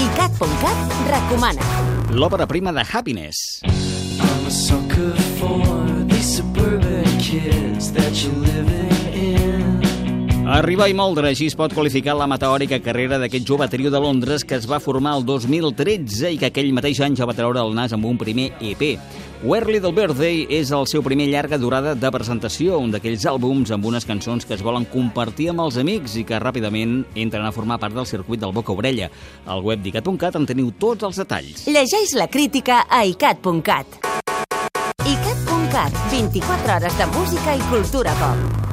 ICAT.cat recomana. L'òpera prima de Happiness. I'm a sucker for these suburban kids that you're living in. Arribar i moldre, així es pot qualificar la meteòrica carrera d'aquest jove trio de Londres que es va formar el 2013 i que aquell mateix any ja va treure el nas amb un primer EP. Where Little Birthday és el seu primer llarga durada de presentació, un d'aquells àlbums amb unes cançons que es volen compartir amb els amics i que ràpidament entren a formar part del circuit del boca-orella. Al web d'ICAT.cat en teniu tots els detalls. Llegeix la crítica a icat.cat. icat.cat, 24 hores de música i cultura pop.